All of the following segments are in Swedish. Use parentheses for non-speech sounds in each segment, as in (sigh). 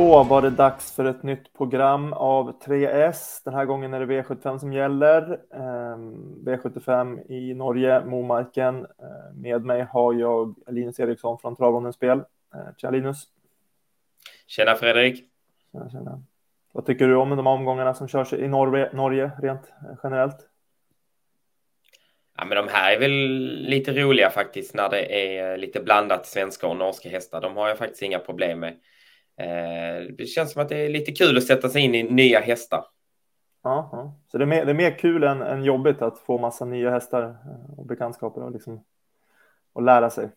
Då var det dags för ett nytt program av 3S. Den här gången är det V75 som gäller. Ehm, V75 i Norge, Momarken. Ehm, med mig har jag Linus Eriksson från Travronden Spel. Ehm, tjena Linus! Tjena Fredrik! Tjena, tjena. Vad tycker du om de omgångarna som körs i Norge, Norge rent eh, generellt? Ja, men de här är väl lite roliga faktiskt när det är lite blandat svenska och norska hästar. De har jag faktiskt inga problem med. Eh, det känns som att det är lite kul att sätta sig in i nya hästar. Ja, ja. så det är, mer, det är mer kul än, än jobbigt att få massa nya hästar eh, och bekantskaper och, liksom, och lära sig.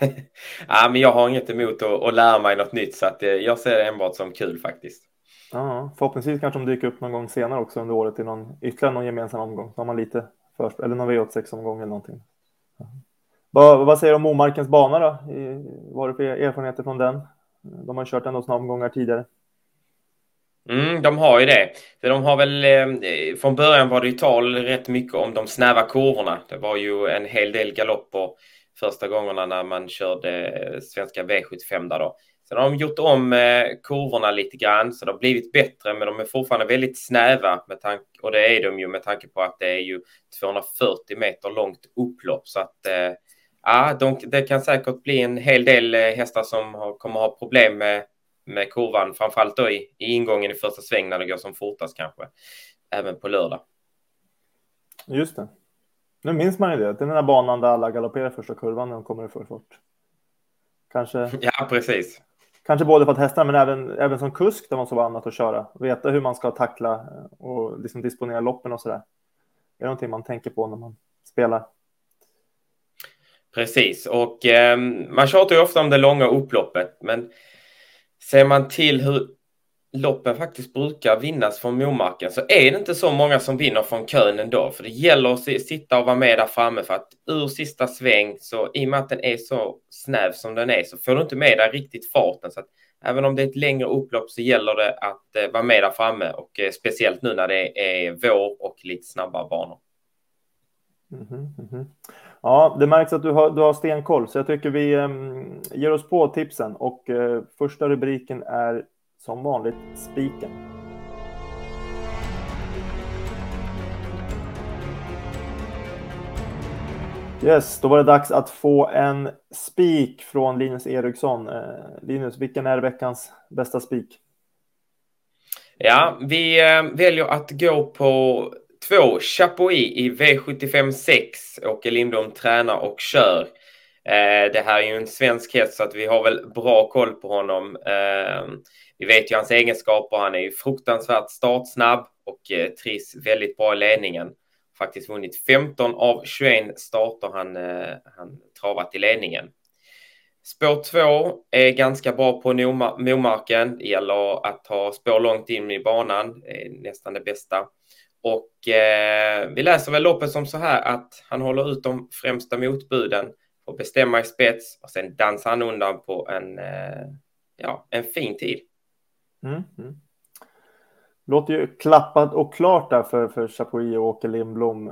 (laughs) ja, men jag har inget emot att, att lära mig något nytt så att eh, jag ser det enbart som kul faktiskt. Ja, förhoppningsvis kanske de dyker upp någon gång senare också under året i någon ytterligare någon gemensam omgång. Så har man lite först eller någon V86 omgång eller någonting. Vad, vad säger du om Momarkens bana då? Vad har du för erfarenheter från den? De har kört den sådana omgångar tidigare. Mm, de har ju det. De har väl, eh, från början var det ju tal rätt mycket om de snäva kurvorna. Det var ju en hel del galopper första gångerna när man körde eh, svenska V75 där då. Sen har de gjort om eh, kurvorna lite grann så det har blivit bättre men de är fortfarande väldigt snäva med tanke, och det är de ju med tanke på att det är ju 240 meter långt upplopp så att eh, ja, de, det kan säkert bli en hel del eh, hästar som har, kommer ha problem med, med kurvan, framförallt då i, i ingången i första sväng när det går som fortast kanske, även på lördag. Just det. Nu minns man ju det, det är den där banan där alla galopperar första kurvan när de kommer för fort. Kanske. (laughs) Ja, precis. Kanske både för att hästarna, men även, även som kusk där man så vannat att köra. Veta hur man ska tackla eh, och liksom disponera loppen och så där. Det är någonting man tänker på när man spelar. Precis, och eh, man tjatar ju ofta om det långa upploppet, men ser man till hur loppen faktiskt brukar vinnas från Momarken så är det inte så många som vinner från kön ändå. För det gäller att sitta och vara med där framme för att ur sista sväng så i och med att den är så snäv som den är så får du inte med dig riktigt farten. Så att även om det är ett längre upplopp så gäller det att eh, vara med där framme och eh, speciellt nu när det är vår och lite snabbare banor. Mm -hmm, mm -hmm. Ja, det märks att du har, du har stenkoll, så jag tycker vi eh, ger oss på tipsen. Och eh, första rubriken är som vanligt spiken. Yes, då var det dags att få en spik från Linus Eriksson. Eh, Linus, vilken är veckans bästa spik? Ja, vi eh, väljer att gå på två Chapuis i V75 6. Åke Lindholm tränar och kör. Eh, det här är ju en svensk häst så att vi har väl bra koll på honom. Eh, vi vet ju hans egenskaper. Han är ju fruktansvärt startsnabb och eh, trivs väldigt bra i ledningen. Faktiskt vunnit 15 av 21 starter han, eh, han travat i ledningen. Spår 2 är ganska bra på Momarken. Det gäller att ha spår långt in i banan. Det är nästan det bästa. Och eh, vi läser väl loppet som så här att han håller ut de främsta motbuden, får bestämma i spets och sen dansar han undan på en, eh, ja, en fin tid. Mm, mm. Låter ju klappat och klart där för, för Chapuis och Åke Lindblom.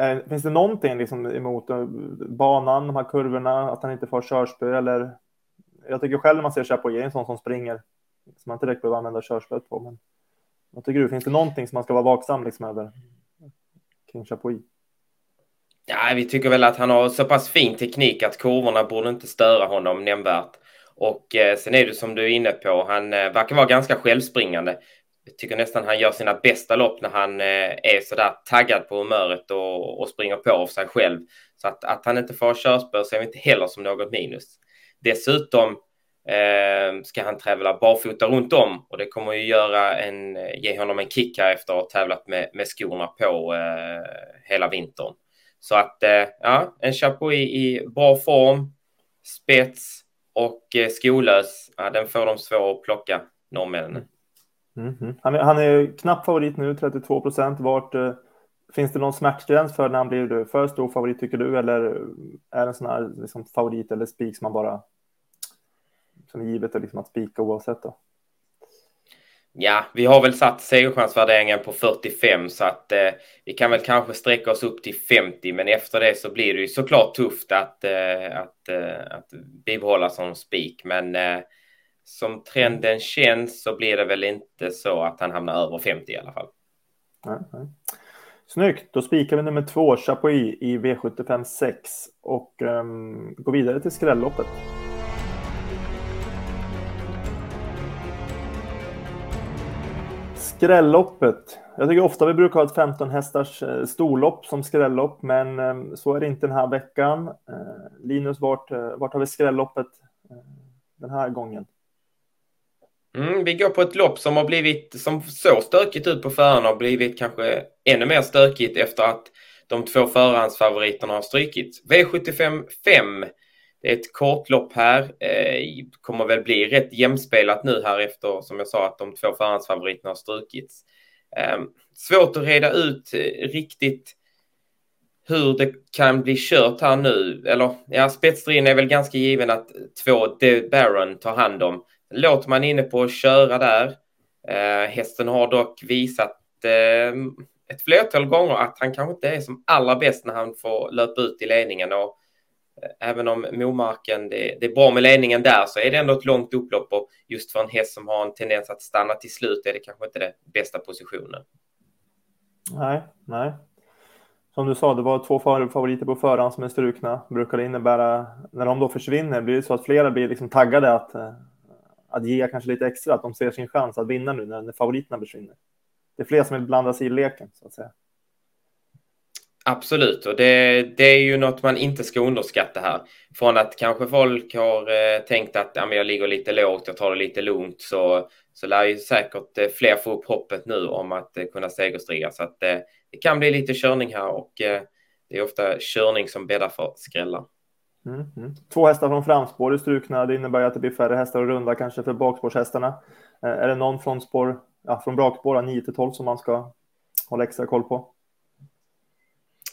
Eh, finns det någonting liksom emot eh, banan, de här kurvorna, att han inte får körspö eller? Jag tycker själv när man ser Chapuis, en sån som springer, som man inte direkt behöver använda körspöet på. Men vad tycker du? Finns det någonting som man ska vara vaksam liksom över kring Chapuis? Ja, vi tycker väl att han har så pass fin teknik att kurvorna borde inte störa honom nämnvärt. Och eh, sen är det som du är inne på, han eh, verkar vara ganska självspringande. Jag tycker nästan han gör sina bästa lopp när han eh, är så där taggad på humöret och, och springer på av sig själv. Så att, att han inte får körspö ser vi inte heller som något minus. Dessutom eh, ska han tävla barfota runt om och det kommer ju göra en, ge honom en kick här efter att ha tävlat med, med skorna på eh, hela vintern. Så att eh, ja, en Chapuis i bra form, spets, och eh, skolös, ja, den får de svår att plocka, norrmännen. Mm -hmm. han, är, han är knapp favorit nu, 32 procent. Vart eh, finns det någon smärtgräns för när han blir för stor favorit tycker du? Eller är det en sån här liksom, favorit eller spik som man bara som är givet liksom, att spika oavsett då? Ja, vi har väl satt segerchansvärderingen på 45 så att eh, vi kan väl kanske sträcka oss upp till 50 men efter det så blir det ju såklart tufft att, eh, att, eh, att bibehålla som spik men eh, som trenden känns så blir det väl inte så att han hamnar över 50 i alla fall. Nej, nej. Snyggt, då spikar vi nummer två, Chapuis i V75 6 och um, går vidare till skrälloppet. Skrälloppet. Jag tycker ofta vi brukar ha ett 15 hästars eh, storlopp som skrällopp, men eh, så är det inte den här veckan. Eh, Linus, vart, vart har vi skrälloppet den här gången? Mm, vi går på ett lopp som har blivit, som så stökigt ut på förhand, har blivit kanske ännu mer stökigt efter att de två förhandsfavoriterna har strykits. V75 5, det är ett kortlopp här, eh, kommer väl bli rätt jämspelat nu här efter, som jag sa, att de två förhandsfavoriterna har strukits. Eh, svårt att reda ut eh, riktigt hur det kan bli kört här nu. Eller ja, spetsstriden är väl ganska given att två The Baron tar hand om låter man inne på att köra där. Eh, hästen har dock visat eh, ett flertal gånger att han kanske inte är som allra bäst när han får löpa ut i ledningen. Och, även om Momarken, det, det, är bra med ledningen där, så är det ändå ett långt upplopp och just för en häst som har en tendens att stanna till slut är det kanske inte den bästa positionen. Nej, nej. Som du sa, det var två favoriter på förhand som är strukna. Brukar det innebära, när de då försvinner, blir det så att flera blir liksom taggade att eh, att ge kanske lite extra, att de ser sin chans att vinna nu när, när favoriterna försvinner. Det är fler som vill blanda sig i leken så att säga. Absolut, och det, det, är ju något man inte ska underskatta här. Från att kanske folk har eh, tänkt att ja, men jag ligger lite lågt, jag tar det lite lugnt, så, så lär ju säkert eh, fler få upp hoppet nu om att eh, kunna segerstriga. Så att eh, det kan bli lite körning här och eh, det är ofta körning som bäddar för skrällar. Mm, mm. Två hästar från framspår är strukna. Det innebär att det blir färre hästar att runda kanske för bakspårshästarna. Eh, är det någon från spår, ja, från bakspår 9 till 12 som man ska hålla extra koll på?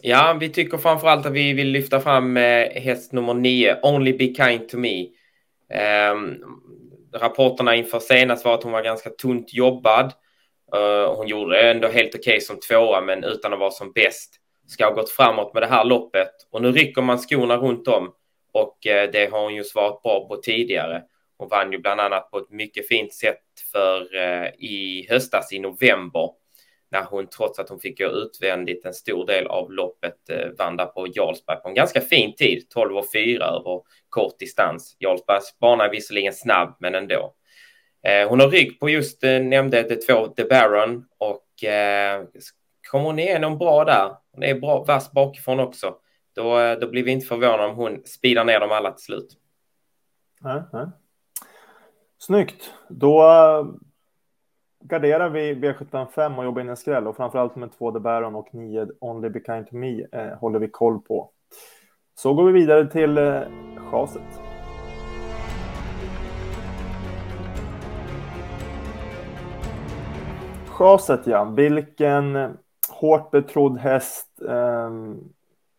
Ja, vi tycker framför allt att vi vill lyfta fram eh, häst nummer 9, Only Be Kind To Me. Eh, rapporterna inför senast var att hon var ganska tunt jobbad. Uh, hon gjorde det ändå helt okej okay som tvåa, men utan att vara som bäst. Ska ha gått framåt med det här loppet och nu rycker man skorna runt om och eh, det har hon ju svarat bra på tidigare. Hon vann ju bland annat på ett mycket fint sätt för eh, i höstas i november när hon trots att hon fick gå utvändigt en stor del av loppet eh, vann på Jarlsberg på en ganska fin tid, 12 och 4 över kort distans. Jarlsbergs bana är visserligen snabb, men ändå. Eh, hon har rygg på just, eh, nämnde det två, The Baron och eh, kommer hon igenom bra där, hon är bra vass bakifrån också, då, då blir vi inte förvånade om hon speedar ner dem alla till slut. Nej, nej. Snyggt. Då garderar vi V75 och jobbar in en skräll och framförallt med två The Baron och nio Only Be Kind To Me eh, håller vi koll på. Så går vi vidare till eh, chaset. Chaset ja, vilken hårt betrodd häst eh,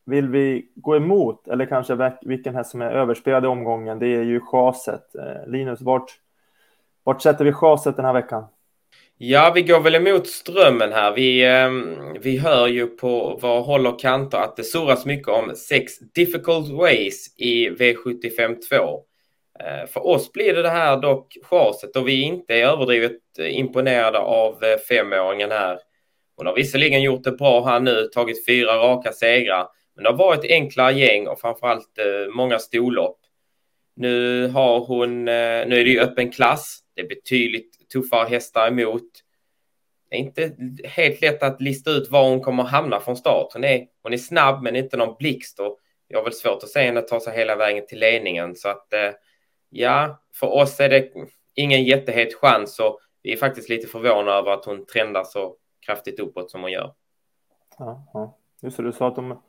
vill vi gå emot eller kanske vilken häst som är överspelad i omgången? Det är ju chaset. Eh, Linus, vart, vart sätter vi chaset den här veckan? Ja, vi går väl emot strömmen här. Vi, eh, vi hör ju på vad håll och kanter att det surras mycket om sex difficult ways i V75 2. Eh, för oss blir det det här dock chaset och vi inte är överdrivet eh, imponerade av eh, femåringen här. Hon har visserligen gjort det bra här nu, tagit fyra raka segrar, men det har varit enkla gäng och framförallt eh, många storlopp. Nu har hon, eh, nu är det ju öppen klass. Det är betydligt tuffare hästar emot. Det är inte helt lätt att lista ut var hon kommer hamna från start. Hon är, hon är snabb men inte någon blixt och jag har väl svårt att se henne ta sig hela vägen till ledningen. Så att eh, ja, för oss är det ingen jättehet chans och vi är faktiskt lite förvånade över att hon trendar så kraftigt uppåt som hon gör. Ja, ja. Just det, du sa att de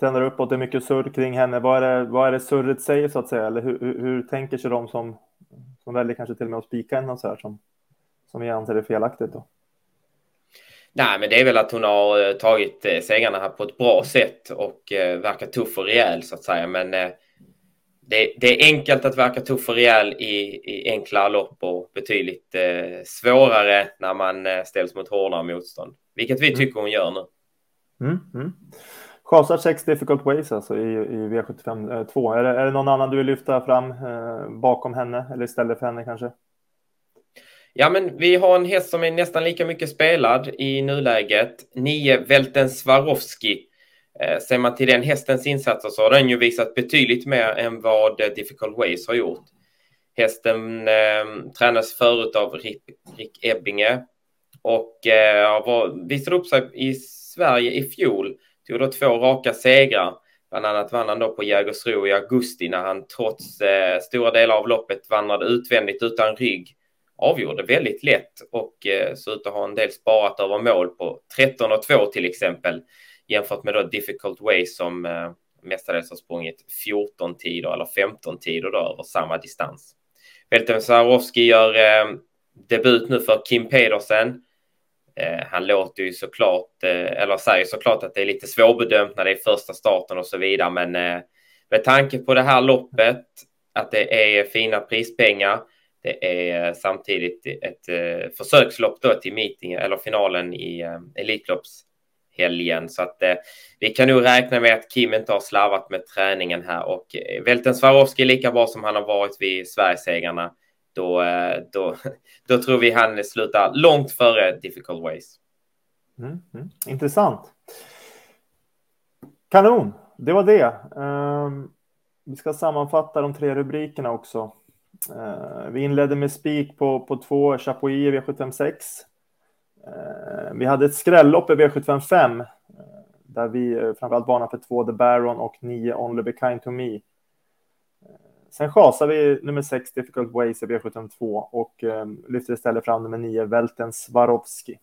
trendar uppåt, det är mycket surr kring henne. Vad är det, vad är det surret säger så att säga? Eller hur, hur, hur tänker sig de som, som väljer kanske till och med att spika henne och så här som, som vi anser är felaktigt då? Nej, men det är väl att hon har eh, tagit eh, segrarna här på ett bra sätt och eh, verkar tuff och rejäl så att säga. Men det, det, är enkelt att verka tuff och rejäl i, i enkla lopp och betydligt svårare när man ställs mot hårdare motstånd. Vilket vi mm. tycker hon gör nu. Mm, mm. Chasar 6 difficult ways alltså i, i V75 2. Är det, är det någon annan du vill lyfta fram eh, bakom henne eller istället för henne kanske? Ja, men vi har en häst som är nästan lika mycket spelad i nuläget. 9 Velten Swarovski. Eh, ser man till den hästens insatser så har den ju visat betydligt mer än vad eh, Difficult Ways har gjort. Hästen eh, tränas förut av Rick, Rick Ebbinge och eh, var, visade upp sig i Sverige i fjol. Tog då två raka segrar. Bland annat vann han då på Jägersro i augusti när han trots eh, stora delar av loppet vandrade utvändigt utan rygg. Avgjorde väldigt lätt och eh, såg ut att ha en del sparat över mål på 13 och 2 till exempel. Jämfört med då Difficult Way som eh, mestadels har sprungit 14 tider eller 15 tider då över samma distans. Velten Sarovski gör eh, debut nu för Kim Pedersen. Eh, han låter ju såklart, eh, eller säger såklart att det är lite svårbedömt när det är första starten och så vidare, men eh, med tanke på det här loppet, att det är fina prispengar, det är samtidigt ett eh, försökslopp då till meeting eller finalen i eh, Elitloppshelgen. Så att eh, vi kan nog räkna med att Kim inte har slarvat med träningen här och eh, Velten Swarovski är lika bra som han har varit vid Sverigesegrarna då, eh, då, (laughs) då tror vi han slutar långt före Difficult Ways. Mm, mm. Intressant. Kanon, det var det. Um, vi ska sammanfatta de tre rubrikerna också. Uh, vi inledde med spik på, på två Chapuis i V756. Uh, eh, vi hade ett skrällopp i V755 eh, där vi framförallt varnar för två The Baron och nio Only Be Kind To Me. Sen chasade vi nummer 6 Difficult Ways i V752 och eh, lyfter istället fram nummer 9 Velten Swarovski.